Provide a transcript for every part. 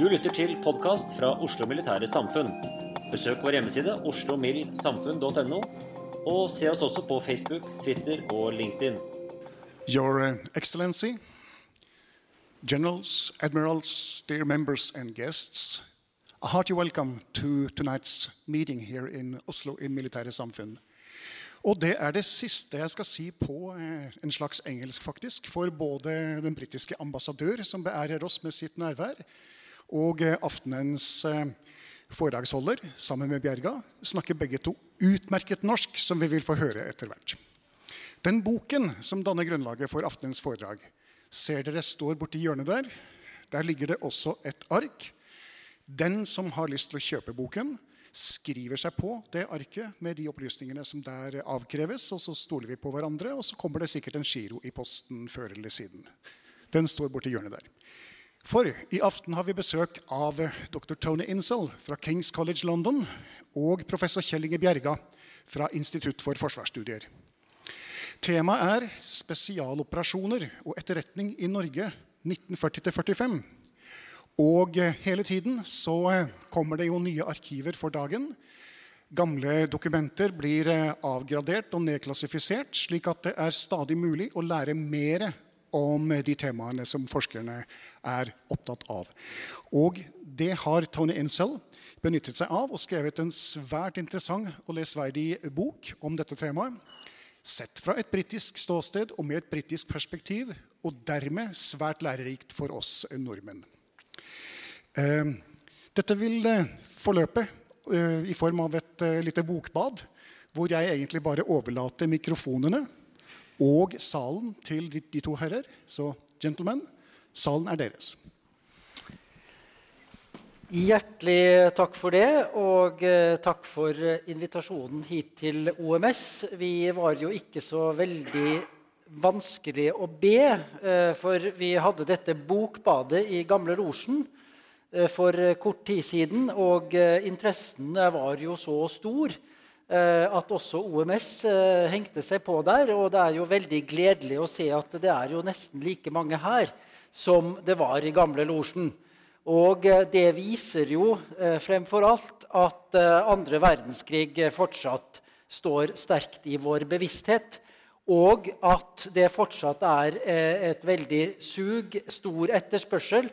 Du lytter til podkast fra Oslo Militære Samfunn. Besøk vår hjemmeside oslomildsamfunn.no, og se oss også på Facebook, Twitter og LinkedIn. Your uh, Excellency, Generals, Admirals, dear members and guests, a hearty welcome to tonight's meeting here in Oslo in Militære Samfunn. Og det er det siste jeg skal si på eh, en slags engelsk, faktisk. For både den britiske ambassadør, som beærer oss med sitt nærvær, og eh, aftenens eh, foredragsholder, sammen med Bjerga, snakker begge to utmerket norsk, som vi vil få høre etter hvert. Den boken som danner grunnlaget for aftenens foredrag, ser dere står borti hjørnet der. Der ligger det også et ark. Den som har lyst til å kjøpe boken, skriver seg på det arket med de opplysningene som der avkreves, og så stoler vi på hverandre, og så kommer det sikkert en giro i posten før eller siden. Den står borti hjørnet der. For i aften har vi besøk av dr. Tony Insel fra Kings College London og professor Kjell Inge Bjerga fra Institutt for forsvarsstudier. Temaet er spesialoperasjoner og etterretning i Norge 1940-45. Og hele tiden så kommer det jo nye arkiver for dagen. Gamle dokumenter blir avgradert og nedklassifisert, slik at det er stadig mulig å lære mer om de temaene som forskerne er opptatt av. Og det har Tony Insell benyttet seg av og skrevet en svært interessant og lesverdig bok om dette temaet. Sett fra et britisk ståsted og med et britisk perspektiv, og dermed svært lærerikt for oss nordmenn. Dette vil forløpe i form av et lite bokbad, hvor jeg egentlig bare overlater mikrofonene og salen til de, de to herrer. Så gentlemen, salen er deres. Hjertelig takk for det, og takk for invitasjonen hit til OMS. Vi var jo ikke så veldig vanskelig å be, for vi hadde dette bokbadet i Gamle Losjen for kort tid siden, og interessen var jo så stor at også OMS hengte seg på der. Og det er jo veldig gledelig å se at det er jo nesten like mange her som det var i Gamle Losjen. Og det viser jo fremfor alt at andre verdenskrig fortsatt står sterkt i vår bevissthet. Og at det fortsatt er et veldig sug, stor etterspørsel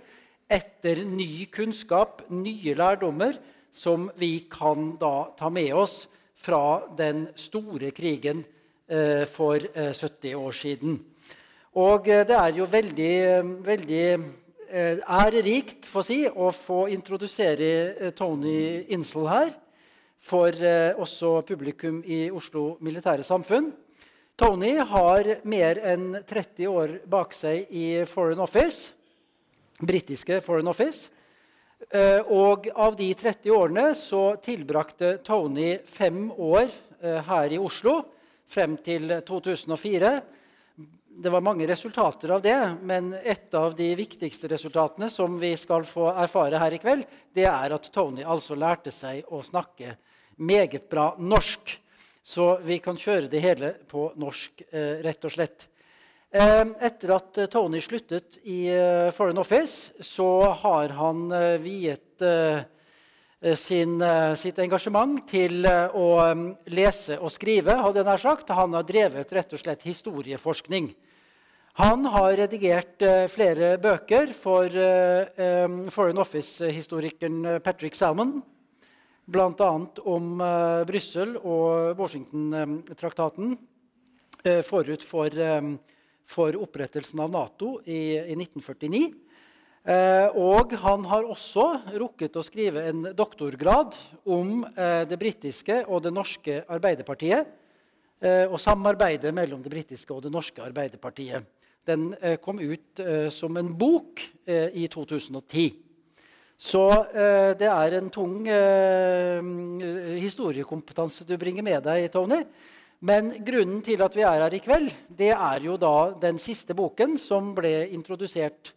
etter ny kunnskap, nye lærdommer, som vi kan da ta med oss fra den store krigen eh, for eh, 70 år siden. Og eh, det er jo veldig, veldig ærerikt få si, å få introdusere Tony Insel her. For også publikum i Oslo Militære Samfunn. Tony har mer enn 30 år bak seg i Foreign Office britiske Foreign Office. Og av de 30 årene så tilbrakte Tony fem år eh, her i Oslo frem til 2004. Det var mange resultater av det, men et av de viktigste resultatene som vi skal få erfare her i kveld, det er at Tony altså lærte seg å snakke meget bra norsk. Så vi kan kjøre det hele på norsk, eh, rett og slett. Eh, etter at Tony sluttet i eh, Foreign Office, så har han viet Eh, sin, eh, sitt engasjement til eh, å lese og skrive. hadde jeg nær sagt. Han har drevet rett og slett historieforskning. Han har redigert flere bøker for Foreign Office-historikeren Patrick Salmon. Bl.a. om Brussel og Washington-traktaten forut for, for, opprettelsen av Nato i, i 1949. Eh, og han har også rukket å skrive en doktorgrad om eh, det britiske og det norske Arbeiderpartiet. Eh, og samarbeidet mellom det britiske og det norske Arbeiderpartiet. Den kom ut som en bok i 2010. Så det er en tung historiekompetanse du bringer med deg, Tony. Men grunnen til at vi er her i kveld, det er jo da den siste boken som ble introdusert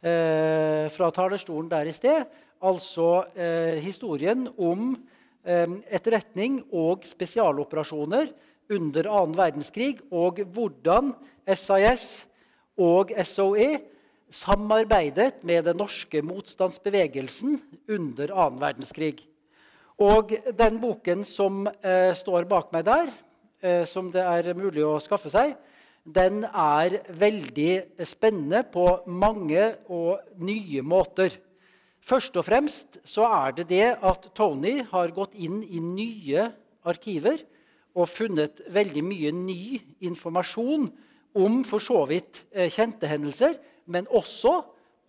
eh, fra talerstolen der i sted. Altså eh, historien om eh, etterretning og spesialoperasjoner under annen verdenskrig, og hvordan SAS og SOE samarbeidet med den norske motstandsbevegelsen under annen verdenskrig. Og den boken som eh, står bak meg der, som det er mulig å skaffe seg, den er veldig spennende på mange og nye måter. Først og fremst så er det det at Tony har gått inn i nye arkiver og funnet veldig mye ny informasjon om for så vidt eh, kjente hendelser, men også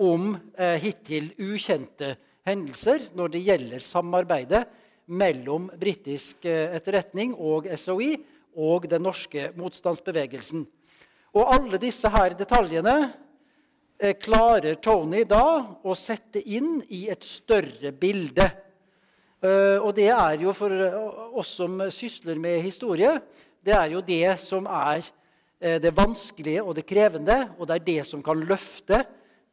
om eh, hittil ukjente hendelser når det gjelder samarbeidet mellom britisk eh, etterretning og SOE og den norske motstandsbevegelsen. Og alle disse her detaljene eh, klarer Tony da å sette inn i et større bilde. Uh, og det er jo for oss som sysler med historie, det er jo det som er det vanskelige og det krevende, og det er det som kan løfte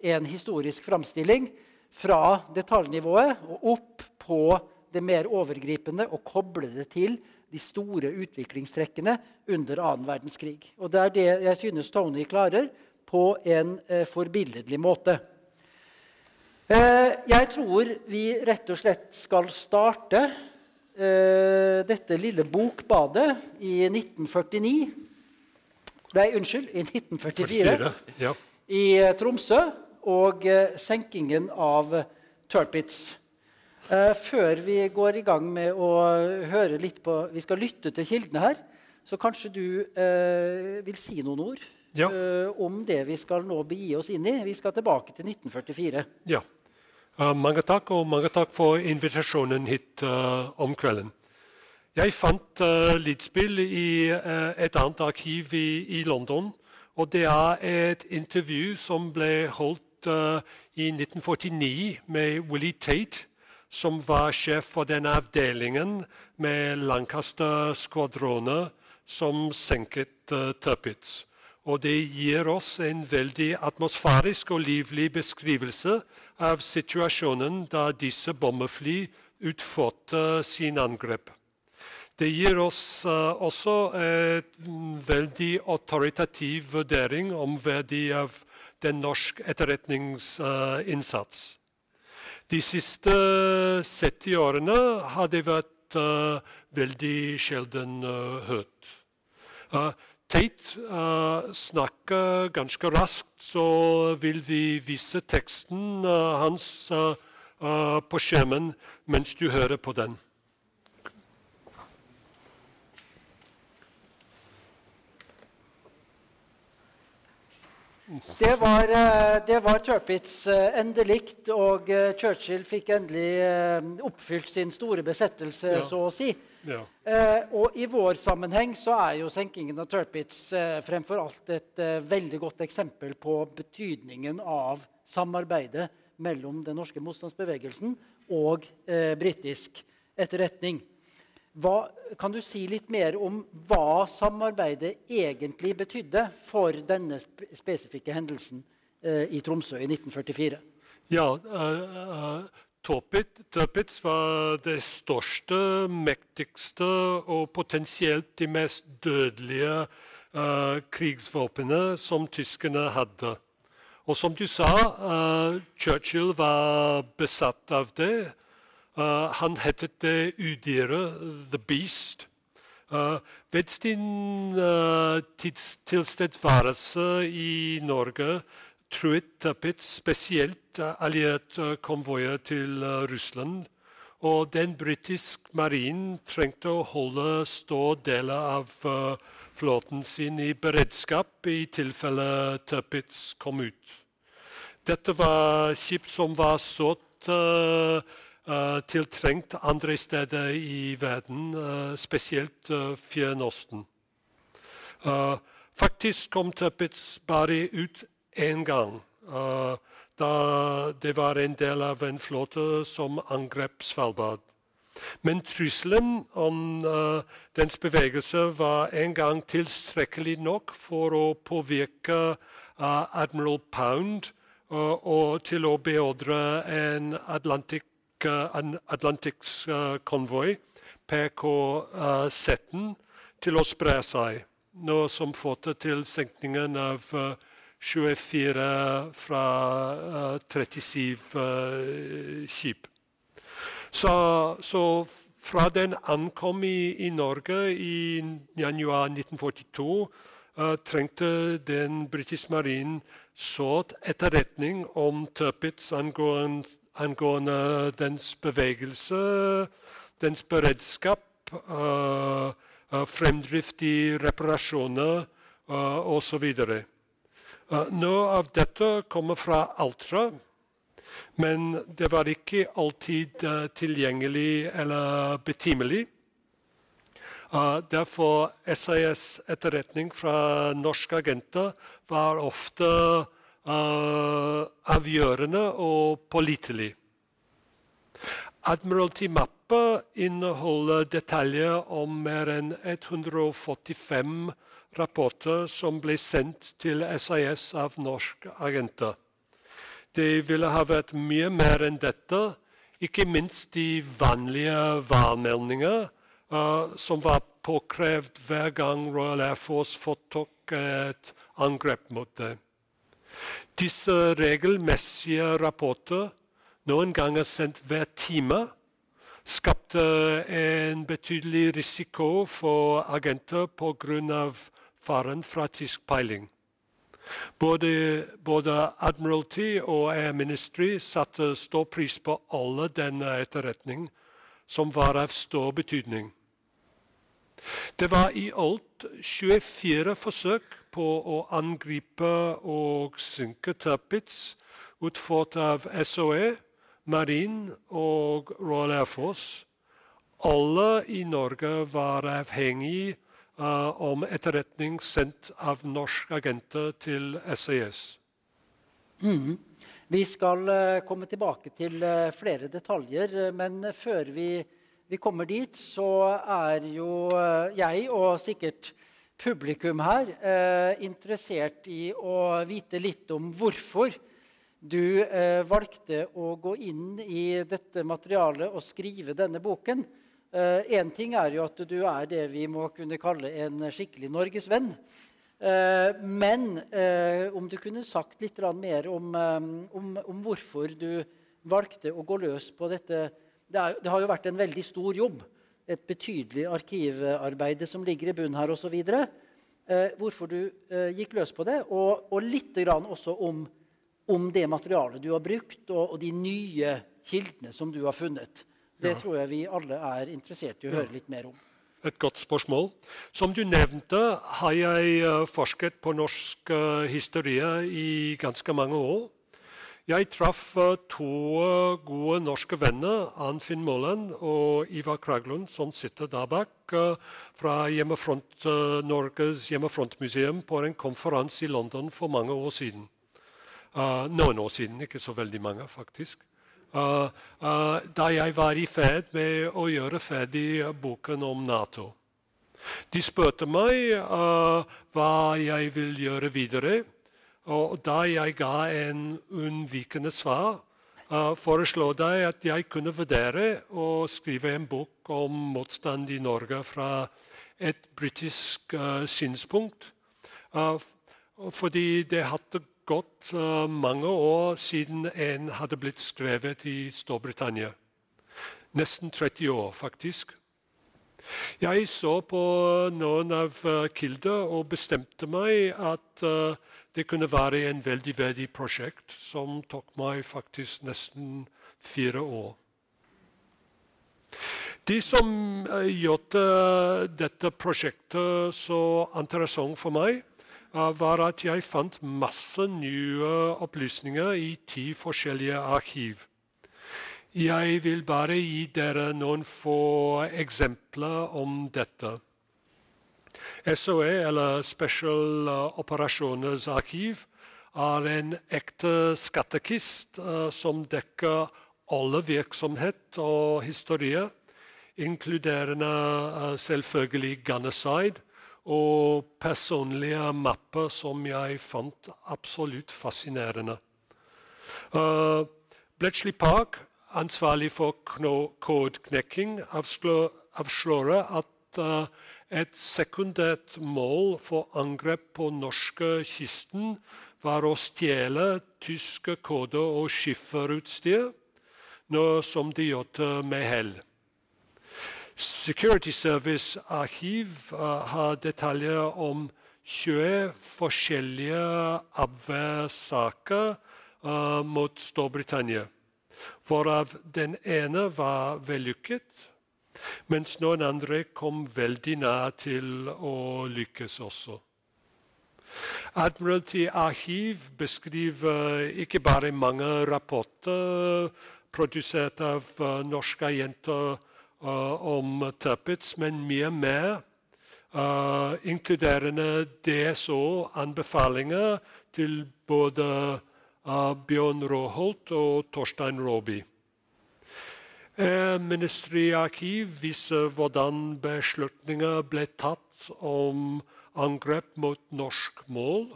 en historisk framstilling fra detaljnivået og opp på det mer overgripende og koble det til de store utviklingstrekkene under annen verdenskrig. Og Det er det jeg synes Tony klarer på en eh, forbilledlig måte. Eh, jeg tror vi rett og slett skal starte eh, dette lille bokbadet i 1949 Nei, unnskyld, i 1944 44, ja. i eh, Tromsø og eh, senkingen av Turpitz. Eh, før vi går i gang med å høre litt på Vi skal lytte til kildene her. Så kanskje du eh, vil si noen ord ja. eh, om det vi skal nå begi oss inn i. Vi skal tilbake til 1944. Ja. Uh, mange takk, og mange takk for invitasjonen hit uh, om kvelden. Jeg fant uh, lydspill i et annet arkiv i, i, London. Og det er et intervju som ble holdt i 1949 med Willie Tate som var sjef for den avdelingen med Lancaster-skvadroner som senket uh, Tirpitz. Og det gir oss en veldig atmosfærisk og livlig beskrivelse av situasjonen da disse bombefly utførte sin angrep. Det gir oss uh, også en veldig autoritativ vurdering om verdi av den norske etterretningsinnsats. De siste 70 årene har det vært uh, veldig sjelden uh, hørt. Uh, Tate uh, snakker ganske raskt, så vil vi vise teksten hans på skjermen mens du hører på den. Det var, eh, det var Tirpitz eh, endelikt, og eh, Churchill fikk endelig oppfylt sin store besettelse, ja. så å si. Ja. og i vår sammenheng så er jo senkingen av Tirpitz fremfor alt et veldig godt eksempel på betydningen av samarbeidet mellom den norske motstandsbevegelsen og britisk etterretning. Hva, kan du si litt mer om hva samarbeidet egentlig betydde for denne spesifikke hendelsen eh, i Tromsø i 1944? Ja, uh, uh, var det største, mektigste og potensielt de mest dødelige uh, krigsvåpenet som tyskerne hadde. Og som du sa, uh, Churchill var besatt av det. Uh, han het det udyret, The Beast. Uh, ved sin uh, tilstedeværelse i Norge truet Tirpitz spesielt allierte konvoier til Russland. Og den britiske marinen trengte å holde store deler av flåten sin i beredskap i tilfelle Tirpitz kom ut. Dette var skip som var sårt uh, uh, tiltrengt andre steder i verden, uh, spesielt uh, Fjernøsten. faktisk kom Tirpitz bare ut én gang. da det var en del av en flåte som angrep Svalbard. Men trusselen om dens bevegelse var en gang tilstrekkelig nok for å påvirke Admiral Pound og til å beordre en Atlantic, Atlantics konvoi, PK-17, til å spre seg. Noe som førte til senkningen av 24 fra 37 skip. Så, så fra den ankom i, i Norge i januar 1942, uh, trengte den britiske marinen sårt etterretning om Tirpitz angående, angående, dens bevegelse, dens beredskap, uh, fremdrift i reparasjoner uh, osv. Uh, noe av dette kommer fra Altra men det var ikke alltid uh, tilgjengelig eller betimelig. Derfor SAS etterretning fra norske agenter var ofte uh, avgjørende og pålitelig. Admiralty-mappa inneholder detaljer om mer enn 145 rapporter som ble sendt til SAS av norske agenter. Det ville ha vært mye mer enn dette. Ikke minst de vanlige værmeldinger uh, som var påkrevd hver gang Royal Air Force foretok et angrep mot det. Disse regelmessige rapporter, noen ganger sendt hver time, skapte en betydelig risiko for agenter pga. faren fra tysk peiling. Både, både, Admiralty og Air Ministry satte stor pris på alle denne etterretning, som var av stor betydning. Det var i alt 24 forsøk på å angripe og synke Tirpitz utført av SOE, Marine og Royal Air Force. Alle i Norge var avhengig uh, om etterretning sendt av norske agenter til SAS. Mm. Vi skal uh, komme tilbake til uh, flere detaljer, men før vi, vi, kommer dit, så er jo jeg og sikkert publikum her interessert i å vite litt om hvorfor du valgte å gå inn i dette materialet og skrive denne boken. Én eh, ting er jo at du er det vi må kunne kalle en skikkelig norgesvenn. Uh, men uh, om du kunne sagt litt mer om, om, om, hvorfor du valgte å gå løs på dette det, er, det, har jo vært en veldig stor jobb. Et betydelig arkivarbeid som ligger i bunnen her osv. Eh, hvorfor du gikk løs på det, og, og litt også om, om, det materialet du har brukt, og, og de nye kildene som du har funnet. Det ja. tror jeg vi alle er interessert i å høre litt mer om. Et godt spørsmål. Som du nevnte, har jeg uh, forsket på norsk uh, historie i ganske mange år. Jeg traff uh, to gode norske venner, Arnfinn Måland og Ivar Kraglund, som sitter der bak, fra hjemmefront, Norges hjemmefrontmuseum på en konferanse i London for mange år siden. noen år siden, ikke så veldig mange, faktisk. da jeg var i ferd med å gjøre ferdig boken om Nato. De spurte meg hva jeg vil gjøre videre. Og da jeg ga en unnvikende svar, uh, foreslo de at jeg kunne vurdere å skrive en bok om motstand i Norge fra et britisk uh, synspunkt. Uh, fordi det hadde gått uh, mange år siden en hadde blitt skrevet i Storbritannia. Nesten 30 år, faktisk. Jeg så på noen av kilder og bestemte meg at det kunne være en veldig verdig prosjekt som tok meg faktisk nesten fire år. Det som uh, gjorde dette prosjektet så interessant for meg, var at jeg fant masse nye opplysninger i ti forskjellige arkiv. Jeg vil bare gi dere noen få eksempler om dette. SOE, eller Special Operasjoners Arkiv, er en ekte skattekist uh, som dekker alle virksomhet og historier, inkluderende uh, selvfølgelig Gunnerside og personlige mapper som jeg fant absolutt fascinerende. Uh, Bletchley Park ansvarlig for kodeknekking, avslører at uh, et sekundært mål for angrep på norskekysten var å stjele tyske koder og skifferutstyr, noe som de gjorde med hell. Security Service arkiv uh, har detaljer om 20 forskjellige avværssaker uh, mot Storbritannia hvorav den ene var vellykket, mens noen andre kom veldig nær til å lykkes også. Admiralty Arkiv beskriver ikke bare mange rapporter produsert av uh, norske jenter uh, om Tuppets, men mye mer, uh, inkluderende DSO-anbefalinger til både Bjørn Råholt og Torstein Råby. Ministeriarkiv viser hvordan beslutninger ble tatt om angrep mot norsk mål.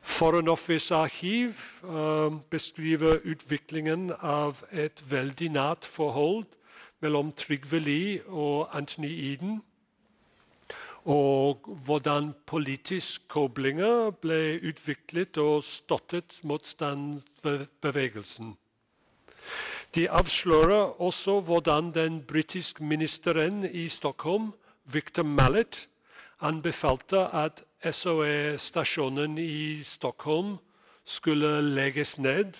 Foreign Office-arkiv uh, beskriver utviklingen av et veldig nært forhold mellom Trygve Lie og Anthony Eden og hvordan politiske koblinger ble utviklet og støttet motstandsbevegelsen. De avslører også hvordan den britiske ministeren i Stockholm, Victor Mallet, anbefalte at SOE-stasjonen i Stockholm skulle legges ned,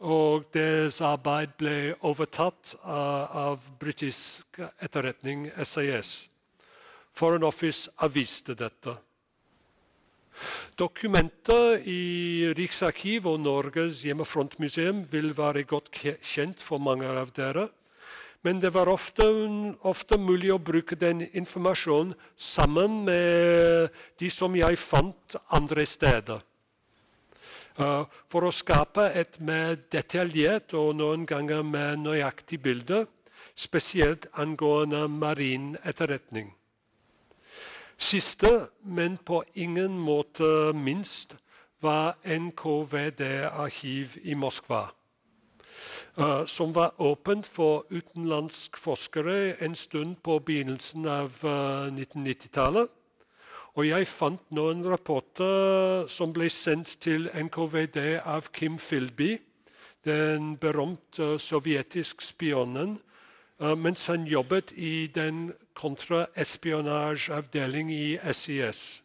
og deres arbeid ble overtatt av britisk etterretning, SAS. Foreign Office avviste dette. Dokumenter i Riksarkivet og Norges hjemmefrontmuseum vil være godt kjent for mange av dere. Men det var ofte, ofte mulig å bruke den informasjonen sammen med de som jeg fant andre steder. Uh, for å skape et mer detaljert og noen ganger mer nøyaktig bilde, spesielt angående marin etterretning. Siste, men på ingen måte minst, var NKVD-arkiv i Moskva. Uh, som var åpent for utenlandske forskere en stund på begynnelsen av uh, 1990-tallet. Og jeg fant noen rapporter som ble sendt til NKVD av Kim Philby, den berømte sovjetiske spionen, uh, mens han jobbet i den kontraespionasjeavdeling i SIS.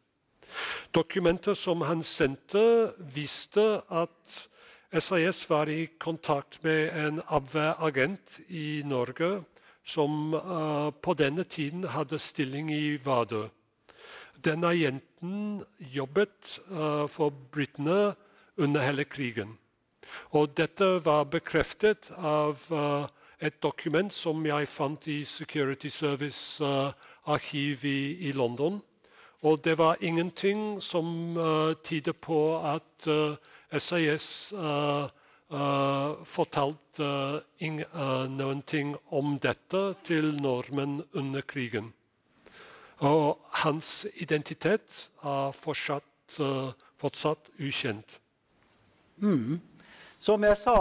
Dokumenter som han sendte, viste at SIS var i kontakt med en avvæagent i Norge som uh, på denne tiden hadde stilling i Vardø. Denne agenten jobbet uh, for britene under hele krigen. Og dette var bekreftet av uh, et dokument som jeg fant i Security Service-arkiv uh, i, i, London. Og det var ingenting som uh, tyder på at uh, SAS uh, uh, fortalte noen ting om dette til nordmenn under krigen. Og hans identitet er fortsatt, fortsatt ukjent. Mm. Som jeg sa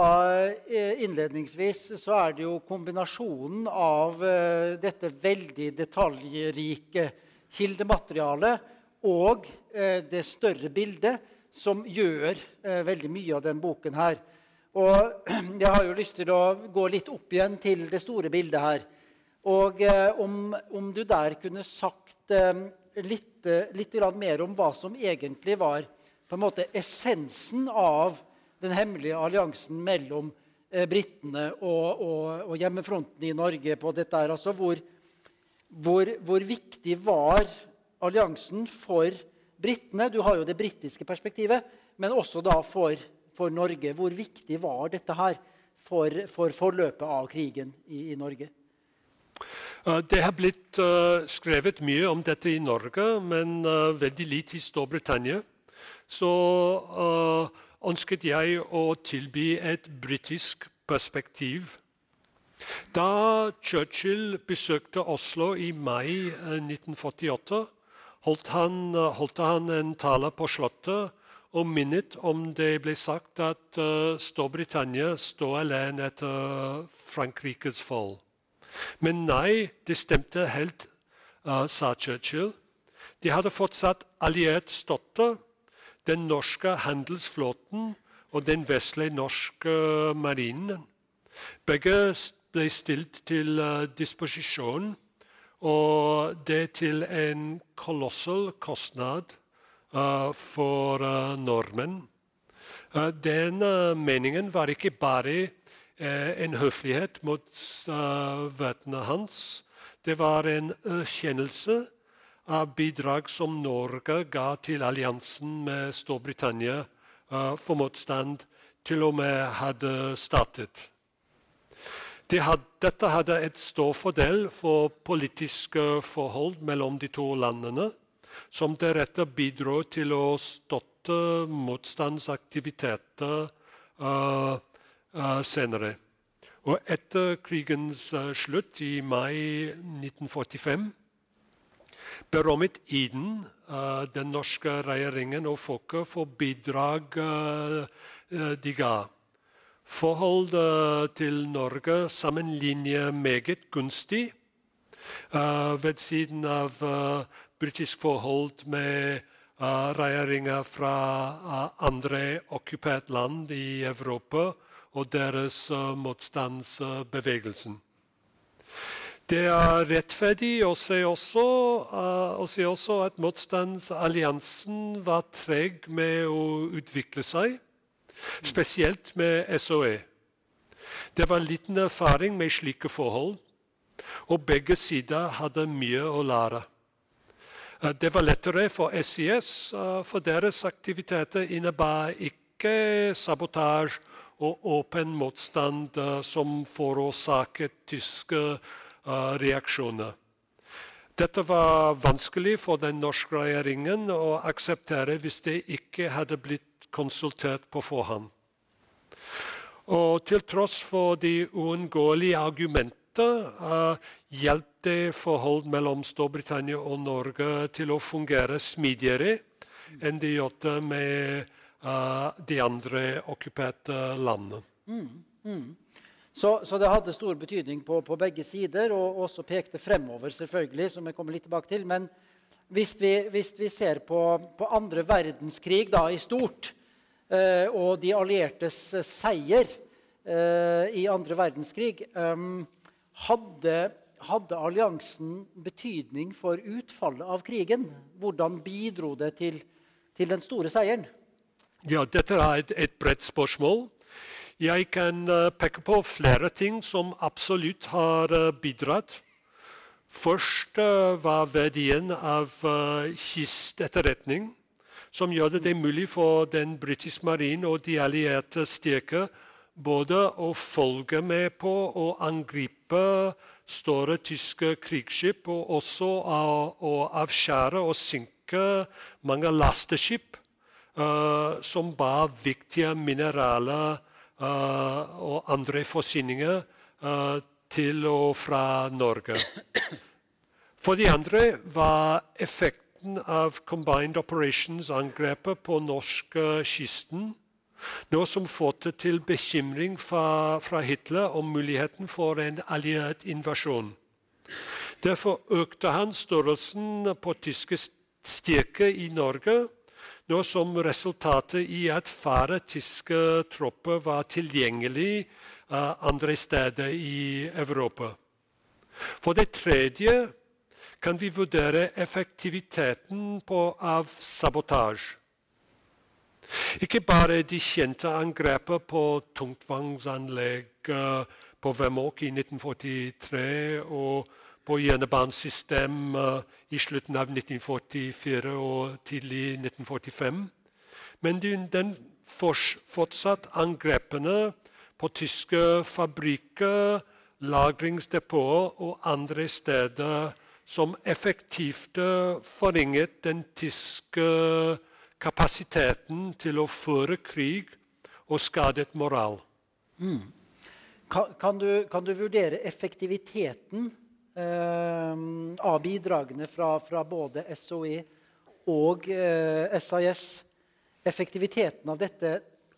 innledningsvis, så er det jo kombinasjonen av dette veldig detaljrike kildematerialet og det større bildet som gjør eh, veldig mye av den boken her. Og jeg har jo lyst til å gå litt opp igjen til det store bildet her. Og eh, om, om, du der kunne sagt eh, litt, eh, litt mer om hva som egentlig var på en måte essensen av den hemmelige alliansen mellom eh, britene og, og, og, hjemmefronten i Norge på dette. Altså hvor, hvor, hvor viktig var alliansen for britene. Du har jo det britiske perspektivet, men også da for, for, Norge. Hvor viktig var dette her for, for forløpet av krigen i, i Norge? Det har blitt uh, skrevet mye om dette i Norge, men uh, veldig lite i Storbritannia. Så uh, ønsket jeg å tilby et britisk perspektiv. Da Churchill besøkte Oslo i mai 1948, holdt han, holdt han en tale på Slottet og minnet om det ble sagt at uh, Storbritannia står alene etter Frankrikes fall. Men nei, det stemte helt, uh, sa Churchill. De hadde fortsatt alliert støtte. Den norske handelsflåten og den vestlige norske marinen. Begge ble stilt til uh, disposisjon og det til en kolossal kostnad uh, for uh, nordmenn. Uh, den meningen var ikke bare en høflighet mot vennene hans. Det var en erkjennelse av bidrag som Norge ga til alliansen med Storbritannia for motstand til og med hadde startet. De had, dette hadde et stor fordel for politiske forhold mellom de to landene, som deretter bidro til å støtte motstandsaktiviteter uh, uh, senere. Og etter krigens slutt i mai 1945 berømmet Iden den norske regjeringen og folket for bidrag de ga. Forholdet til Norge sammenligner meget gunstig. Ved siden av britisk forhold med regjeringer fra andre okkupert land i Europa og deres motstandsbevegelse. Det er rettferdig å si også, å si også at motstandsalliansen var treg med å utvikle seg spesielt med SOE. Det var liten erfaring med slike forhold, og begge sider hadde mye å lære. Eh, det var lettere for SIS, eh, for deres aktiviteter innebar ikke sabotasje og åpen motstand som forårsaket tyske reaksjoner. Dette var vanskelig for den norske regjeringen å akseptere hvis det ikke hadde blitt konsultert på forhånd. Og til tross for de uunngåelige argumenter uh, hjalp det forhold mellom Storbritannia og Norge til å fungere smidigere enn det gjorde med uh, de andre okkuperte landene. Mm, mm. Så, så, det hadde stor betydning på, på, begge sider, og også pekte fremover, selvfølgelig, som jeg kommer litt tilbake til. Men hvis vi, hvis vi ser på, på andre verdenskrig da, i stort, Eh, og de alliertes eh, seier eh, i andre verdenskrig hadde, hadde, alliansen betydning for utfallet av krigen? Hvordan bidro det til, til den store seieren? Ja, Dette er et, et bredt spørsmål. Jeg kan uh, peke på flere ting som absolutt har uh, bidratt. Først uh, var verdien av kistetterretning som gjør det mulig for den britiske marinen og de allierte styrker både å følge med på og angripe store tyske krigsskip, og også å avskjære og synke mange lasteskip uh, som bar viktige mineraler og andre forsyninger til og fra Norge. For de andre var effekten av Combined Operations-angrepet på norskekysten noe som førte til bekymring fra, fra, Hitler om muligheten for en alliert invasjon. Derfor økte han størrelsen på tyske styrker i Norge, noe som resultatet i at færre tyske tropper var tilgjengelig uh, andre steder i Europa. For det tredje kan vi vurdere effektiviteten av sabotasje. Ikke bare de kjente angrepene på tungtvannsanlegg uh, på Vemork i 1943 og på jernbanesystem uh, i slutten av 1944 og tidlig 1945. Men den fortsatt angrepene på tyske fabrikker, lagringsdepoter og andre steder som effektivt forringet den tyske kapasiteten til å føre krig og skadet moral. Mm. Kan, kan, du, kan, du, vurdere effektiviteten eh, av bidragene fra, fra, både SOE og eh, SAS? Effektiviteten av dette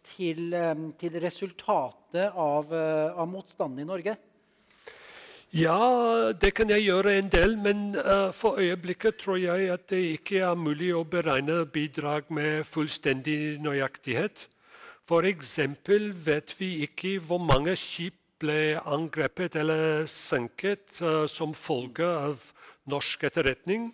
til, eh, til resultatet av, eh, av motstanden i Norge? Ja, det kan jeg gjøre en del, men uh, for øyeblikket tror jeg at det ikke er mulig å beregne bidrag med fullstendig nøyaktighet. F.eks. vet vi ikke hvor mange skip ble angrepet eller senket uh, som følge av norsk etterretning.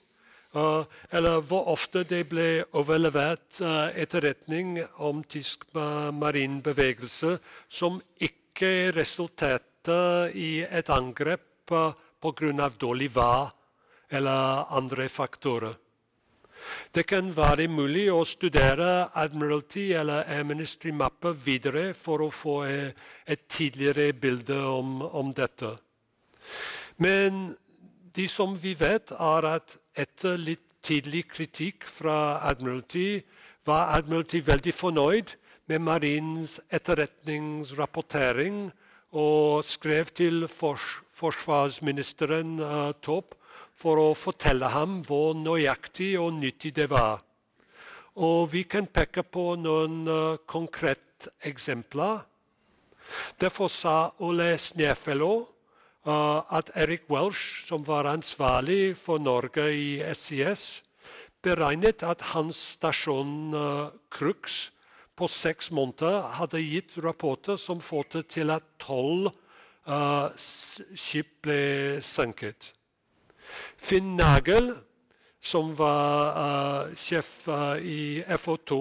Uh, eller hvor ofte det ble overlevert etterretning om tysk marinbevegelse som ikke resulterte i et angrep pga. dårlig vær eller andre faktorer. Det kan være mulig å studere Admiralty eller Ministry-mapper videre for å få et tidligere bilde om, om, dette. Men det som vi vet, er at etter litt tidlig kritikk fra Admiralty var Admiralty veldig fornøyd med marinens etterretningsrapportering og skrev til forsvarsministeren uh, Topp for å fortelle ham hvor nøyaktig og nyttig det var. Og vi kan peke på noen uh, konkrete eksempler. Derfor sa Ole Snefelo uh, at Eric Welsh, som var ansvarlig for Norge i SIS, beregnet at hans stasjon uh, Crux på seks måneder hadde gitt rapporter som førte til at tolv uh, skip ble senket. Finn Nagel, som var uh, sjef uh, i FO2,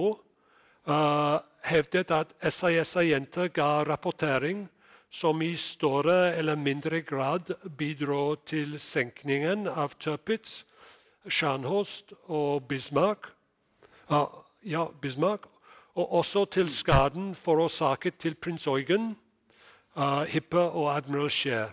hevdet at SAS-agenter ga rapportering som i større eller mindre grad bidro til senkningen av Tirpitz, Scharnhorst og Bismarck. ja, Bismarck og også til skaden forårsaket til prins Eugen, uh, Hippe og admiral Scheer.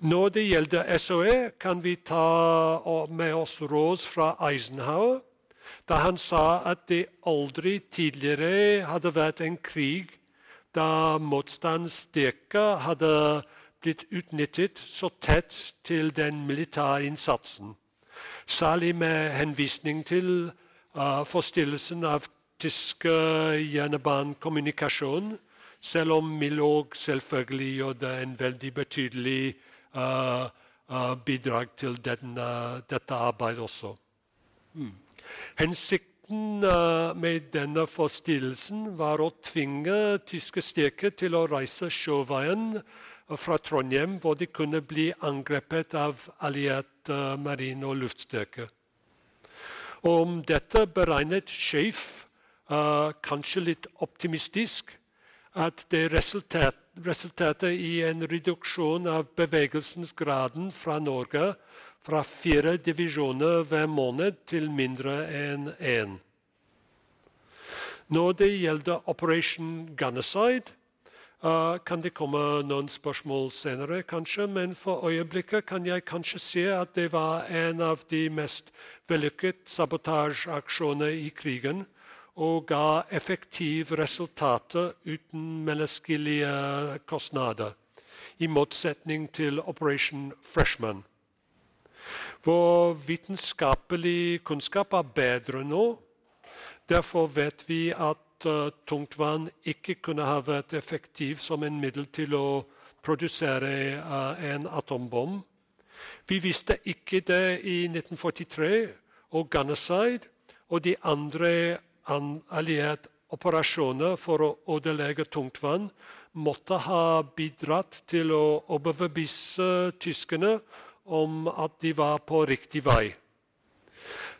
Når det gjelder SOE, kan vi ta med oss råd fra Eisenhower, da han sa at det aldri tidligere hadde vært en krig da motstandsstyrker hadde blitt utnyttet så tett til den militære innsatsen. Særlig med henvisning til uh, forstillelsen av tysk jernbanekommunikasjon, selv om Milorg selvfølgelig gjorde en veldig betydelig uh, uh, bidrag til denne, dette arbeidet også. Mm. Hensikten uh, med denne forstillelsen var å tvinge tyske styrker til å reise sjøveien fra Trondheim, hvor de kunne bli angrepet av alliert marine- og luftstyrke. Om dette beregnet Schaef, kanskje litt optimistisk, at det resulterte i en reduksjon av bevegelsesgraden fra Norge fra fire divisjoner hver måned til mindre enn én. Når det gjelder Operation Gunnicide, uh, kan det komme noen spørsmål senere, kanskje, men for øyeblikket kan jeg kanskje se at det var en av de mest vellykkede sabotasjeaksjoner i krigen og ga effektive resultater uten menneskelige kostnader, i motsetning til Operation Freshman. Vår vitenskapelige kunnskap er bedre nå. Derfor vet vi at uh, tungtvann ikke kunne ha vært effektivt som en middel til å produsere uh, en atombom. Vi visste ikke det i 1943, og Gunnerside og de andre allierte operasjoner for å ødelegge tungtvann måtte ha bidratt til å overbevise tyskerne om at de var på riktig vei.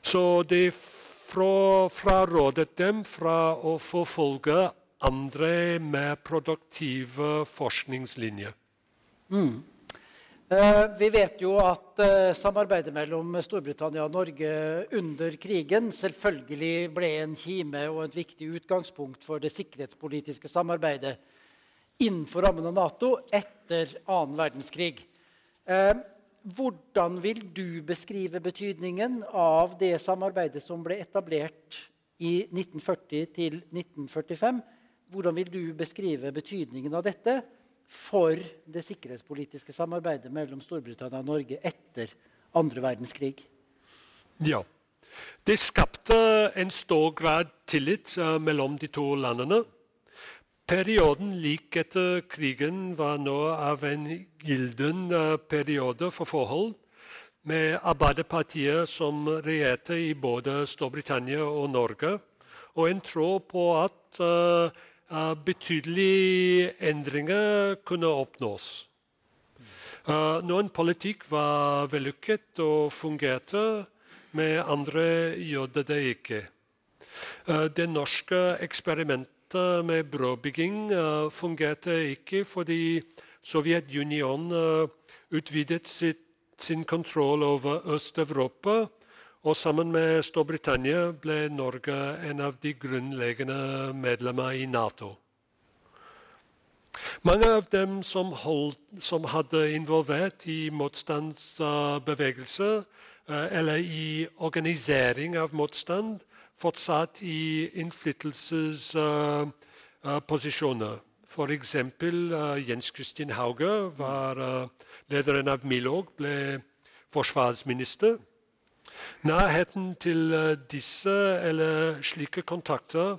Så det frarådet dem fra å forfølge andre, mer produktive forskningslinjer. Mm. Eh, vi vet jo at eh, samarbeidet mellom Storbritannia og Norge under krigen selvfølgelig ble en kime og et viktig utgangspunkt for det sikkerhetspolitiske samarbeidet innenfor rammen av Nato etter annen verdenskrig. Eh, hvordan vil du beskrive betydningen av det samarbeidet som ble etablert i 1940 til 1945? Hvordan vil du beskrive betydningen av dette? For det sikkerhetspolitiske samarbeidet mellom Storbritannia og Norge etter andre verdenskrig? Ja. Det skapte en stor grad tillit uh, mellom de to landene. Perioden like etter krigen var nå av en gilden uh, periode for forhold, med Arbeiderpartiet som regjerte i både Storbritannia og Norge, og en tro på at uh, betydelige endringer kunne oppnås. Noen politikk var vellykket og fungerte, med andre gjorde det ikke. Det norske eksperimentet med brobygging fungerte ikke fordi Sovjetunionen utvidet sitt, sin kontroll over Øst-Europa og sammen med Storbritannia ble Norge en av de grunnleggende medlemmer i Nato. Mange av dem som, holdt, som hadde involvert i motstandsbevegelse eh, eller i organisering av motstand, fortsatt i innflytelsesposisjoner. F.eks. Uh, Jens Kristin Hauge var uh, lederen av Milorg, ble forsvarsminister. Nærheten til eh, disse eller slike kontakter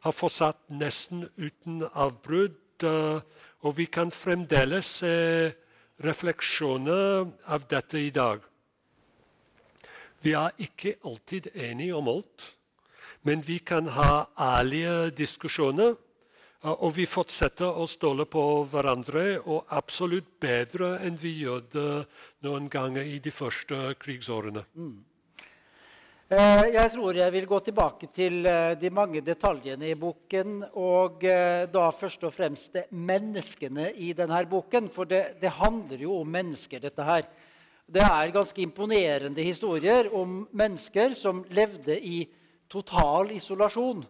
har fortsatt nesten uten avbrudd, eh, og vi kan fremdeles se refleksjoner av dette i dag. Vi er ikke alltid enige om alt, men vi kan ha ærlige diskusjoner. Og vi fortsetter å stole på hverandre, og absolutt bedre enn vi gjorde noen ganger i de første krigsårene. Mm. Eh, jeg tror jeg vil gå tilbake til eh, de mange detaljene i boken. Og eh, da først og fremst menneskene i denne boken. For det, det, handler jo om mennesker, dette her. Det er ganske imponerende historier om mennesker som levde i total isolasjon,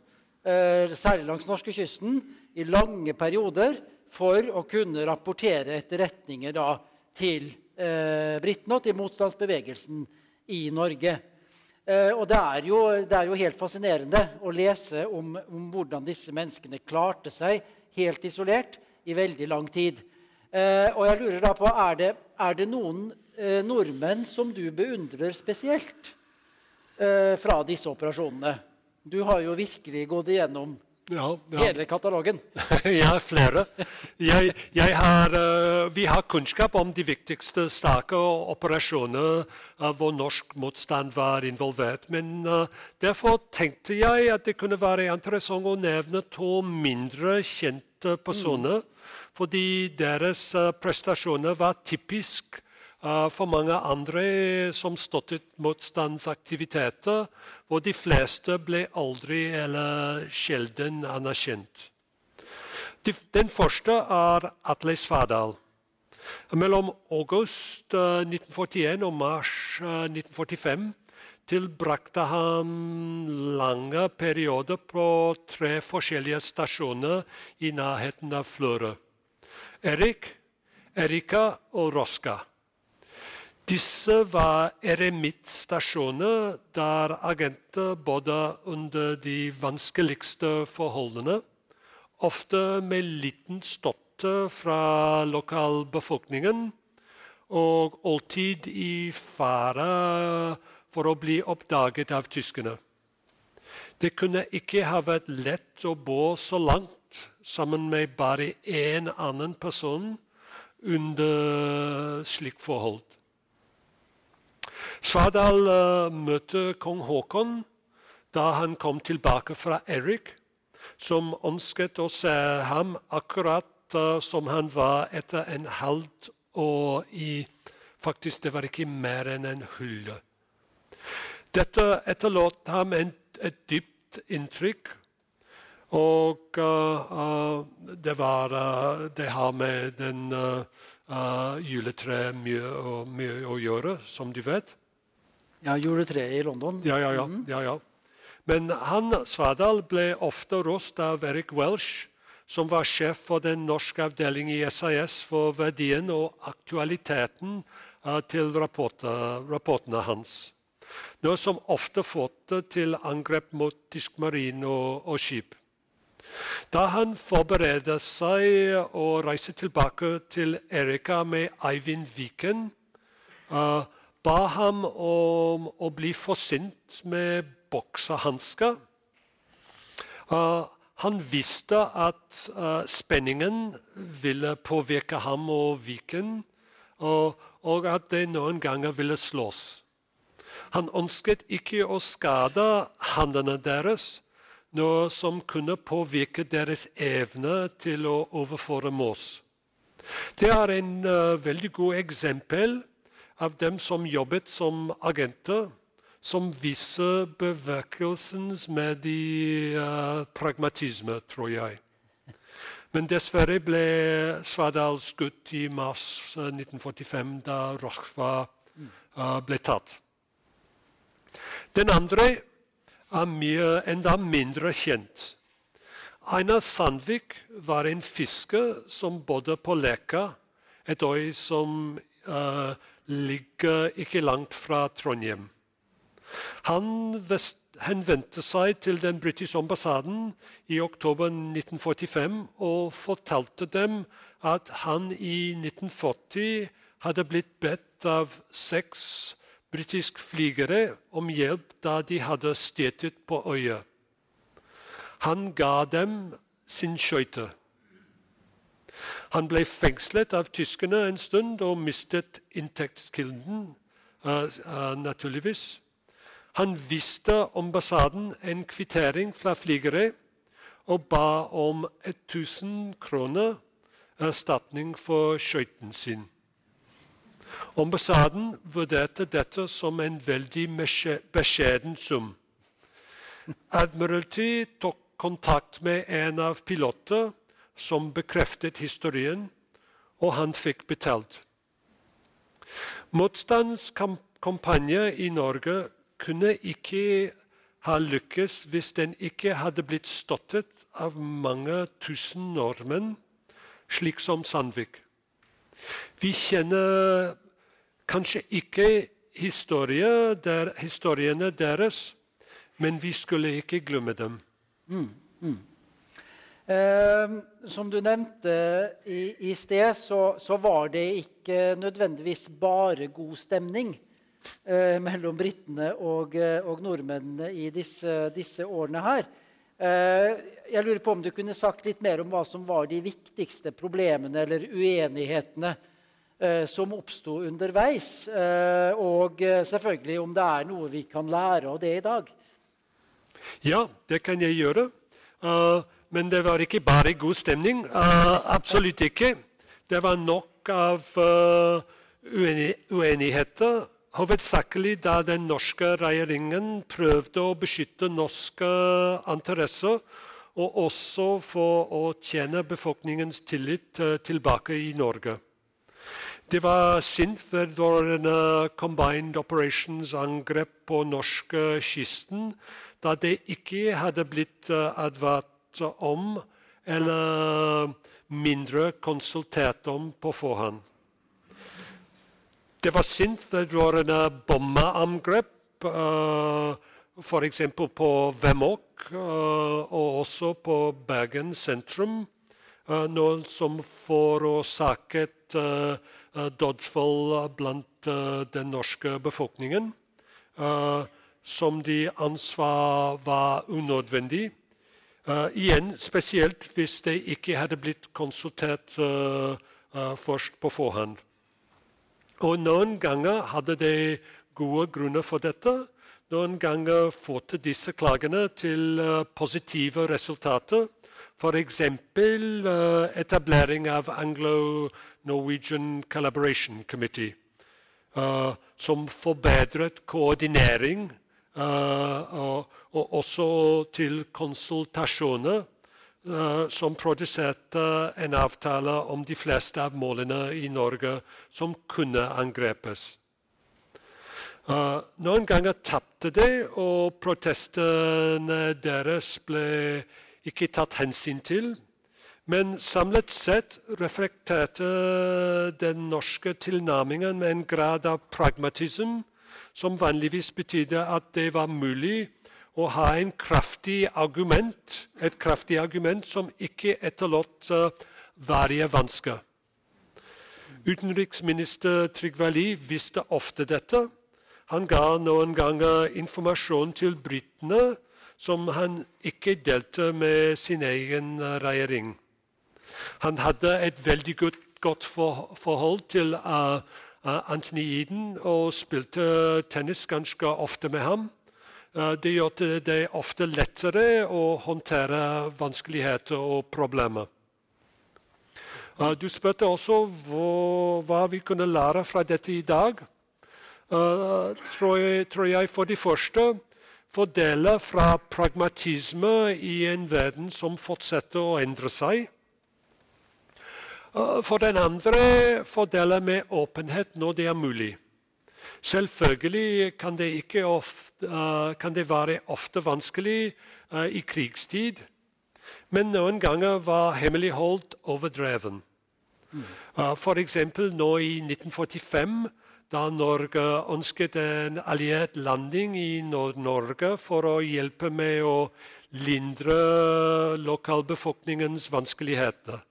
særlig langs norskekysten, i lange perioder for å kunne rapportere etterretninger da, til eh, britene og til motstandsbevegelsen i Norge. Eh, og det er, jo, det er, jo, helt fascinerende å lese om, om, hvordan disse menneskene klarte seg helt isolert i veldig lang tid. Eh, og jeg lurer da på, Er det, er det noen eh, nordmenn som du beundrer spesielt eh, fra disse operasjonene? Du har jo virkelig gått igjennom Ja, ja. hele katalogen. ja, flere. Jeg, jeg har, eh, vi har kunnskap om de viktigste saker og operasjoner uh, hvor norsk motstand var involvert. Men uh, derfor tenkte jeg at det kunne være interessant å nevne to mindre kjente personer. Fordi deres eh, prestasjoner var typisk for mange andre som støttet motstandsaktiviteter, hvor de fleste ble aldri eller sjelden anerkjent. Den første er Atle Svardal. Mellom august eh, 1941 og mars eh, 1945 tilbrakte han lange perioder på tre forskjellige stasjoner i nærheten av Florø. Erik, Erika og Roska. Disse var eremittstasjoner der agenter bodde under de vanskeligste forholdene, ofte med liten støtte fra lokalbefolkningen, og alltid i fare for å bli oppdaget av tyskerne. Det kunne ikke ha vært lett å bo så langt sammen med bare én annen person under slik forhold. Svardal uh, møtte kong Haakon da han kom tilbake fra Erik, som ønsket å se ham akkurat eh, som han var etter en halvt år i Faktisk, det var ikke mer enn en hylle. Dette etterlot ham en, et dypt inntrykk. Og uh, uh, det, var, uh, det har med den juletreet mye, mye å gjøre, som du vet. Ja, Juletreet i London. Ja, ja, ja. Mm. ja, ja. Men han, Svardal, ble ofte rost av Erik Welsh, som var sjef for den norske avdelingen i SAS for verdien og aktualiteten eh, til rapportene hans. Noe som ofte førte til angrep mot tysk marin og, og skip. Da han forberedte seg å reise tilbake til Erika med Eivind Viken, eh, ba ham om å bli forsynt med boksehansker. Uh, han visste at uh, spenningen ville påvirke ham og Viken, og, og at de noen ganger ville slåss. Han ønsket ikke å skade hendene deres, noe som kunne påvirke deres evne til å overføre mås. Det er en uh, veldig god eksempel av dem som jobbet som agenter, som viser bevegelsens med de uh, pragmatisme, tror jeg. Men dessverre ble Svardal skutt i mars eh, 1945, da Rochva uh, ble tatt. Den andre er mye, enda mindre kjent. Einar Sandvik var en fisker som bodde på Leka, et øy som eh, ligger ikke langt fra Trondheim. Han henvendte seg til den britiske ambassaden i oktober 1945 og fortalte dem at han i 1940 hadde blitt bedt av seks britiske flygere om hjelp da de hadde stjålet på øya. Han ga dem sin skøyte. Han ble fengslet av tyskerne en stund og mistet inntektskilden, uh, uh, naturligvis. Han viste ambassaden en kvittering fra flygere og ba om 1000 kroner erstatning for skøyten sin. Ambassaden vurderte dette som en veldig beskjeden sum. Admiralty tok kontakt med en av piloter som bekreftet historien, og han fikk betalt. Motstandskampanje i Norge kunne ikke ha lykkes hvis den ikke hadde blitt støttet av mange tusen nordmenn, slik som Sandvik. Vi kjenner kanskje ikke historie der, historiene deres, men vi skulle ikke glemme dem. Eh, som du nevnte i, i sted, så, så, var det ikke nødvendigvis bare god stemning eh, mellom britene og, eh, og, nordmennene i disse, disse årene her. Eh, jeg lurer på om du kunne sagt litt mer om hva som var de viktigste problemene eller uenighetene eh, som oppsto underveis. Eh, og selvfølgelig om det er noe vi kan lære av det i dag. Ja, det kan jeg gjøre. Uh, men det var ikke bare god stemning. Uh, absolutt ikke. Det var nok av uh, uenigheter hovedsakelig da den norske regjeringen prøvde å beskytte norske interesser, og også for å tjene befolkningens tillit uh, tilbake i Norge. Det var sint vedrørende Combined Operations-angrep på norskekysten, da det ikke hadde blitt uh, advart om eller mindre konsultert om på forhånd. Det var sint vedrørende bombeangrep, uh, f.eks. på Vemork uh, og også på Bergen sentrum. Uh, noe som forårsaket dødsfall blant den norske befolkningen. som de ansvar var unødvendig. Igjen spesielt hvis det ikke hadde blitt konsultert først på forhånd. Og noen ganger hadde de gode grunner for dette. Noen ganger førte disse klagene til uh, positive resultater. F.eks. Uh, etablering av Anglo-Norwegian Collaboration Committee, uh, som forbedret koordinering uh, og, og, også til konsultasjoner Eh, som produserte en avtale om de fleste av målene i Norge som kunne angrepes. Uh, noen ganger tapte de, og protestene deres ble ikke tatt hensyn til. Men samlet sett reflekterte den norske tilnærmingen med en grad av pragmatisme som vanligvis betydde at det var mulig å ha kraftig argument, et kraftig argument som ikke etterlot uh, varige vansker. Utenriksminister Trygve Lie visste ofte dette. Han ga noen ganger informasjon til britene som han ikke delte med sin egen regjering. Han hadde et veldig godt, godt for, forhold til uh, Anthony Eden og spilte tennis ganske ofte med ham. Eh, det gjør det ofte lettere å håndtere vanskeligheter og problemer. Eh, du spurte også hva vi kunne lære fra dette i dag. Tror, jeg, for det første fordeler fra pragmatisme i en verden som fortsetter å endre seg. For den andre fordeler vi åpenhet når det er mulig. Selvfølgelig kan det, ofte, uh, kan det være ofte vanskelig uh, i krigstid, men noen ganger var hemmeligholdt overdreven. Mm. Uh, F.eks. nå i 1945, da Norge ønsket en alliert landing i Nord-Norge for å hjelpe med å lindre lokalbefolkningens vanskeligheter.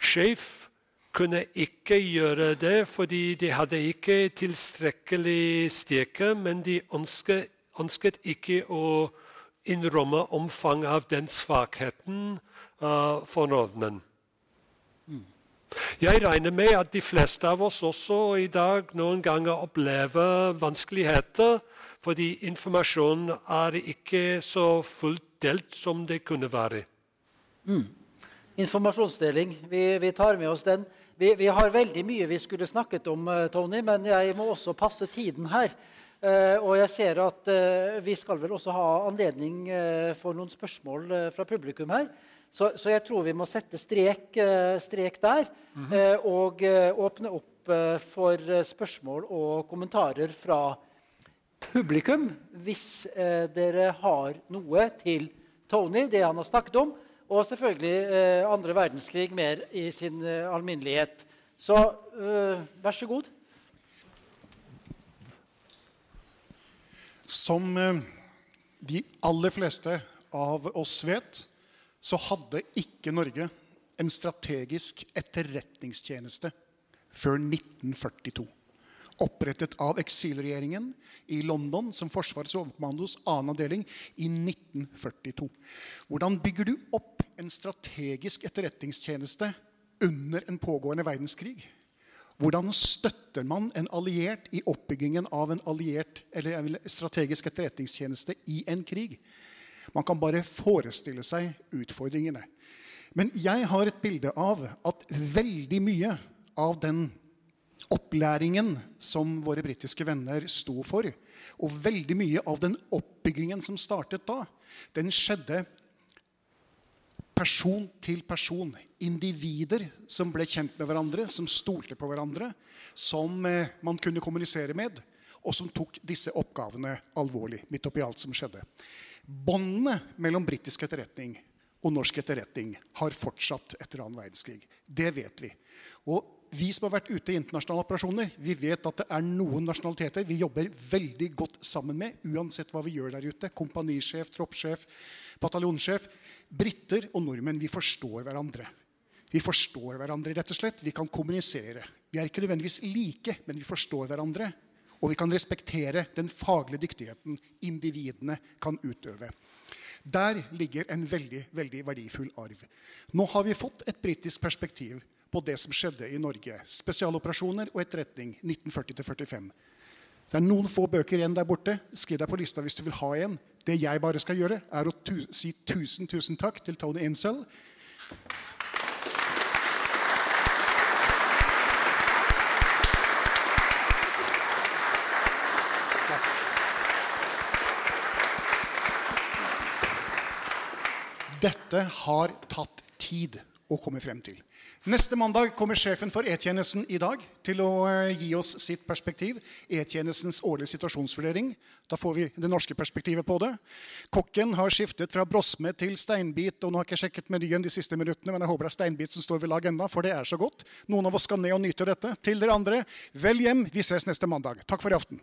Sjef kunne ikke gjøre det fordi de hadde ikke tilstrekkelig styrke, men de ønsket, ønsket, ikke å innrømme omfanget av den svakheten uh, for nordmenn. Jeg regner med at de fleste av oss også i dag noen ganger opplever vanskeligheter fordi informasjonen er ikke så fullt delt som det kunne være. Mm. Informasjonsdeling. Vi, vi, tar med oss den. Vi, vi, har veldig mye vi skulle snakket om, eh, Tony, men jeg må også passe tiden her. Uh, og jeg ser at uh, vi skal vel også ha anledning for noen spørsmål fra publikum her. Så, så, jeg tror vi må sette strek, strek der mm -hmm. og åpne opp for spørsmål og kommentarer fra publikum hvis dere har noe til Tony, det han har snakket om. Og selvfølgelig eh, andre verdenskrig mer i sin eh, alminnelighet. Så eh, vær så god. Som de aller fleste av oss vet, så hadde ikke Norge en strategisk etterretningstjeneste før 1942. Opprettet av eksilregjeringen i London som Forsvarets overkommandos annen avdeling i 1942. Hvordan bygger du opp en strategisk etterretningstjeneste under en pågående verdenskrig? Hvordan støtter man en alliert i oppbyggingen av en alliert eller strategisk etterretningstjeneste i en krig? Man kan bare forestille seg utfordringene. Men jeg har et bilde av at veldig mye av den opplæringen som våre britiske venner sto for, og veldig mye av den oppbyggingen som startet da, den skjedde person til person. Individer som ble kjent med hverandre, som stolte på hverandre, som eh, man kunne kommunisere med, og som tok disse oppgavene alvorlig. midt oppi alt som skjedde. Båndene mellom britisk etterretning og norsk etterretning har fortsatt etter annen verdenskrig. Det vet vi. Og vi som har vært ute i internasjonale operasjoner, vi vet at det er noen nasjonaliteter vi jobber veldig godt sammen med, uansett hva vi gjør der ute. Kompanisjef, troppssjef, bataljonssjef. Briter og nordmenn, vi forstår hverandre. Vi forstår hverandre, rett og slett. Vi kan kommunisere. Vi er ikke nødvendigvis like, men vi forstår hverandre. Og vi kan respektere den faglige dyktigheten individene kan utøve. Der ligger en veldig veldig verdifull arv. Nå har vi fått et britisk perspektiv på det som skjedde i Norge. Spesialoperasjoner og etterretning 1940-45. Det er noen få bøker igjen der borte. Skriv deg på lista hvis du vil ha en. Det jeg bare skal gjøre, er å tu si tusen, tusen takk til Tony Insel. Dette har tatt tid å komme frem til. Neste mandag kommer sjefen for E-tjenesten i dag til å eh, gi oss sitt perspektiv. E-tjenestens årlige situasjonsvurdering. Da får vi det norske perspektivet på det. Kokken har skiftet fra brosme til steinbit. og nå har jeg ikke sjekket menyen de siste minuttene, men jeg håper det er steinbit som står ved lag enda, for det er så godt. Noen av oss skal ned og nyte dette. Til dere andre, vel hjem. Vi ses neste mandag. Takk for i aften.